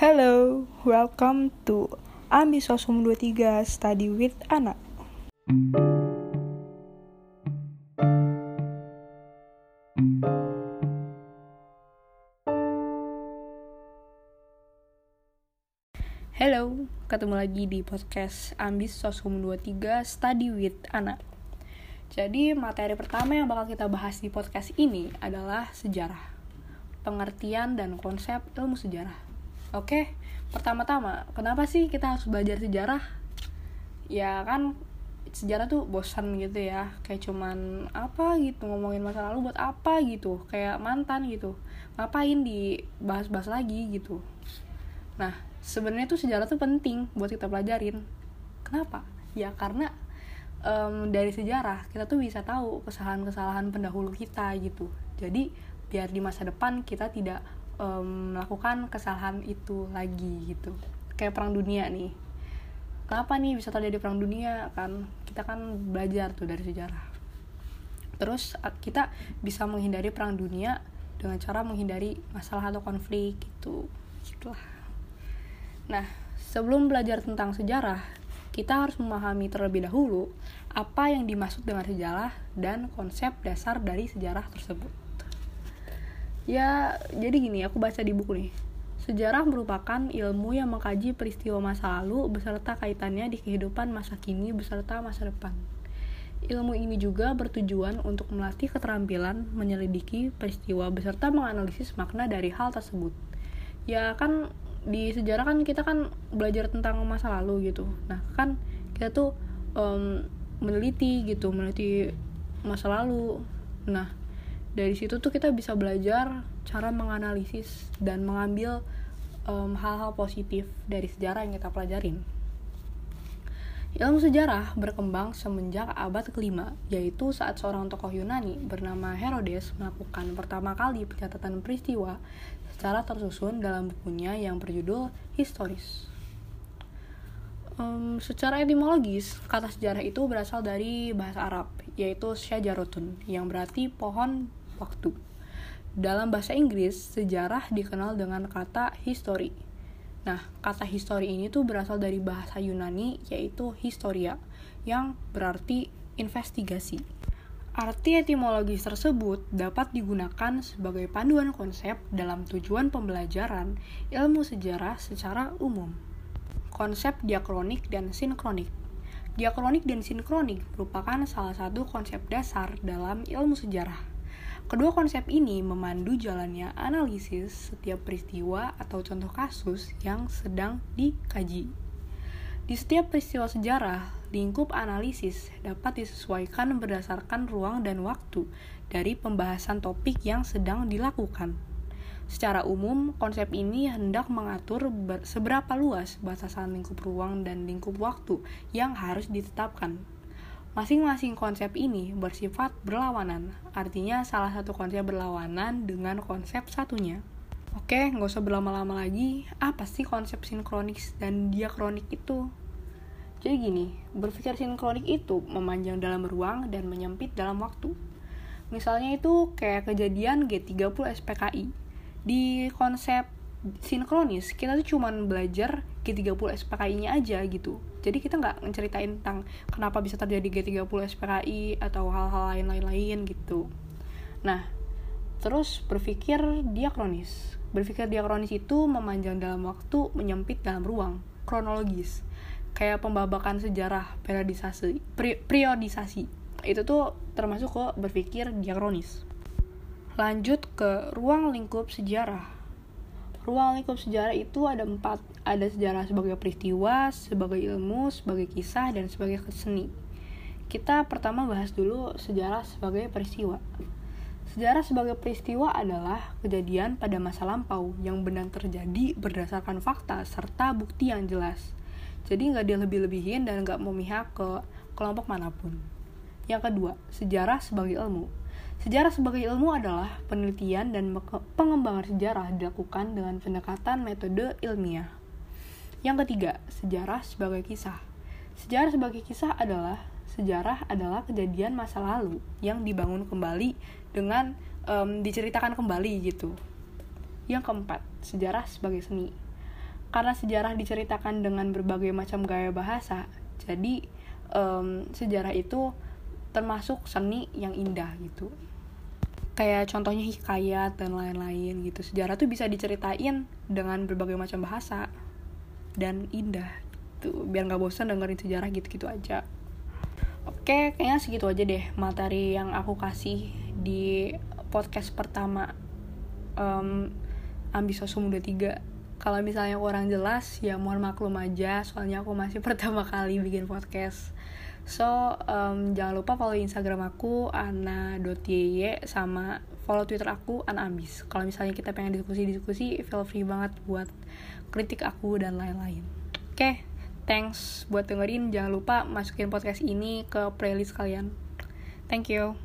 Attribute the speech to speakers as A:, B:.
A: Hello, welcome to Ambisosum 23 Study with Anak. Hello, ketemu lagi di podcast Ambis Sosum 23 Study with Anak. Jadi materi pertama yang bakal kita bahas di podcast ini adalah sejarah. Pengertian dan konsep ilmu sejarah. Oke, pertama-tama, kenapa sih kita harus belajar sejarah? Ya kan sejarah tuh bosan gitu ya. Kayak cuman apa gitu ngomongin masa lalu buat apa gitu. Kayak mantan gitu. Ngapain dibahas-bahas lagi gitu. Nah sebenarnya tuh sejarah tuh penting buat kita pelajarin. Kenapa? Ya karena um, dari sejarah kita tuh bisa tahu kesalahan-kesalahan pendahulu kita gitu. Jadi biar di masa depan kita tidak um, melakukan kesalahan itu lagi gitu. Kayak perang dunia nih. Kenapa nih bisa terjadi perang dunia? Kan kita kan belajar tuh dari sejarah. Terus kita bisa menghindari perang dunia dengan cara menghindari masalah atau konflik gitu. Gitulah. Nah sebelum belajar tentang sejarah kita harus memahami terlebih dahulu apa yang dimaksud dengan sejarah dan konsep dasar dari sejarah tersebut ya jadi gini aku baca di buku nih Sejarah merupakan ilmu yang mengkaji peristiwa masa lalu beserta kaitannya di kehidupan masa kini beserta masa depan. Ilmu ini juga bertujuan untuk melatih keterampilan menyelidiki peristiwa beserta menganalisis makna dari hal tersebut. Ya kan di sejarah kan kita kan belajar tentang masa lalu gitu. Nah kan kita tuh um, meneliti gitu, meneliti masa lalu. Nah dari situ tuh kita bisa belajar cara menganalisis dan mengambil hal-hal um, positif dari sejarah yang kita pelajarin. Ilmu sejarah berkembang semenjak abad kelima, yaitu saat seorang tokoh Yunani bernama Herodes melakukan pertama kali pencatatan peristiwa secara tersusun dalam bukunya yang berjudul Historis. Um, secara etimologis, kata sejarah itu berasal dari bahasa Arab, yaitu syajarotun, yang berarti pohon waktu. Dalam bahasa Inggris, sejarah dikenal dengan kata history. Nah, kata history ini tuh berasal dari bahasa Yunani yaitu historia yang berarti investigasi. Arti etimologis tersebut dapat digunakan sebagai panduan konsep dalam tujuan pembelajaran ilmu sejarah secara umum. Konsep diakronik dan sinkronik. Diakronik dan sinkronik merupakan salah satu konsep dasar dalam ilmu sejarah. Kedua konsep ini memandu jalannya analisis setiap peristiwa atau contoh kasus yang sedang dikaji. Di setiap peristiwa sejarah, lingkup analisis dapat disesuaikan berdasarkan ruang dan waktu dari pembahasan topik yang sedang dilakukan. Secara umum, konsep ini hendak mengatur seberapa luas batasan lingkup ruang dan lingkup waktu yang harus ditetapkan Masing-masing konsep ini bersifat berlawanan, artinya salah satu konsep berlawanan dengan konsep satunya. Oke, nggak usah berlama-lama lagi. Apa sih konsep sinkronis dan diakronik itu? Jadi gini, berpikir sinkronik itu memanjang dalam ruang dan menyempit dalam waktu. Misalnya itu kayak kejadian G30 SPKI. Di konsep sinkronis, kita tuh cuman belajar G30 SPKI-nya aja gitu. Jadi kita nggak menceritain tentang kenapa bisa terjadi G30 SPKI atau hal-hal lain-lain gitu. Nah terus berpikir diakronis. Berpikir diakronis itu memanjang dalam waktu menyempit dalam ruang. Kronologis. Kayak pembabakan sejarah periodisasi periodisasi itu tuh termasuk ke berpikir diakronis. Lanjut ke ruang lingkup sejarah Ruang lingkup sejarah itu ada empat. Ada sejarah sebagai peristiwa, sebagai ilmu, sebagai kisah, dan sebagai seni. Kita pertama bahas dulu sejarah sebagai peristiwa. Sejarah sebagai peristiwa adalah kejadian pada masa lampau yang benar terjadi berdasarkan fakta serta bukti yang jelas. Jadi nggak dilebih-lebihin dan nggak memihak ke kelompok mana pun. Yang kedua, sejarah sebagai ilmu. Sejarah sebagai ilmu adalah penelitian dan pengembangan sejarah dilakukan dengan pendekatan metode ilmiah. Yang ketiga, sejarah sebagai kisah. Sejarah sebagai kisah adalah sejarah adalah kejadian masa lalu yang dibangun kembali dengan um, diceritakan kembali gitu. Yang keempat, sejarah sebagai seni. karena sejarah diceritakan dengan berbagai macam gaya bahasa jadi um, sejarah itu termasuk seni yang indah gitu. Kayak contohnya hikayat dan lain-lain gitu. Sejarah tuh bisa diceritain dengan berbagai macam bahasa dan indah gitu. Biar nggak bosan dengerin sejarah gitu-gitu aja. Oke kayaknya segitu aja deh materi yang aku kasih di podcast pertama um, Ambisoso Muda 3 kalau misalnya kurang jelas ya mohon maklum aja. Soalnya aku masih pertama kali bikin podcast so um, jangan lupa follow instagram aku ana.yy sama follow twitter aku anabis kalau misalnya kita pengen diskusi-diskusi feel free banget buat kritik aku dan lain-lain. Oke okay, thanks buat dengerin. Jangan lupa masukin podcast ini ke playlist kalian. Thank you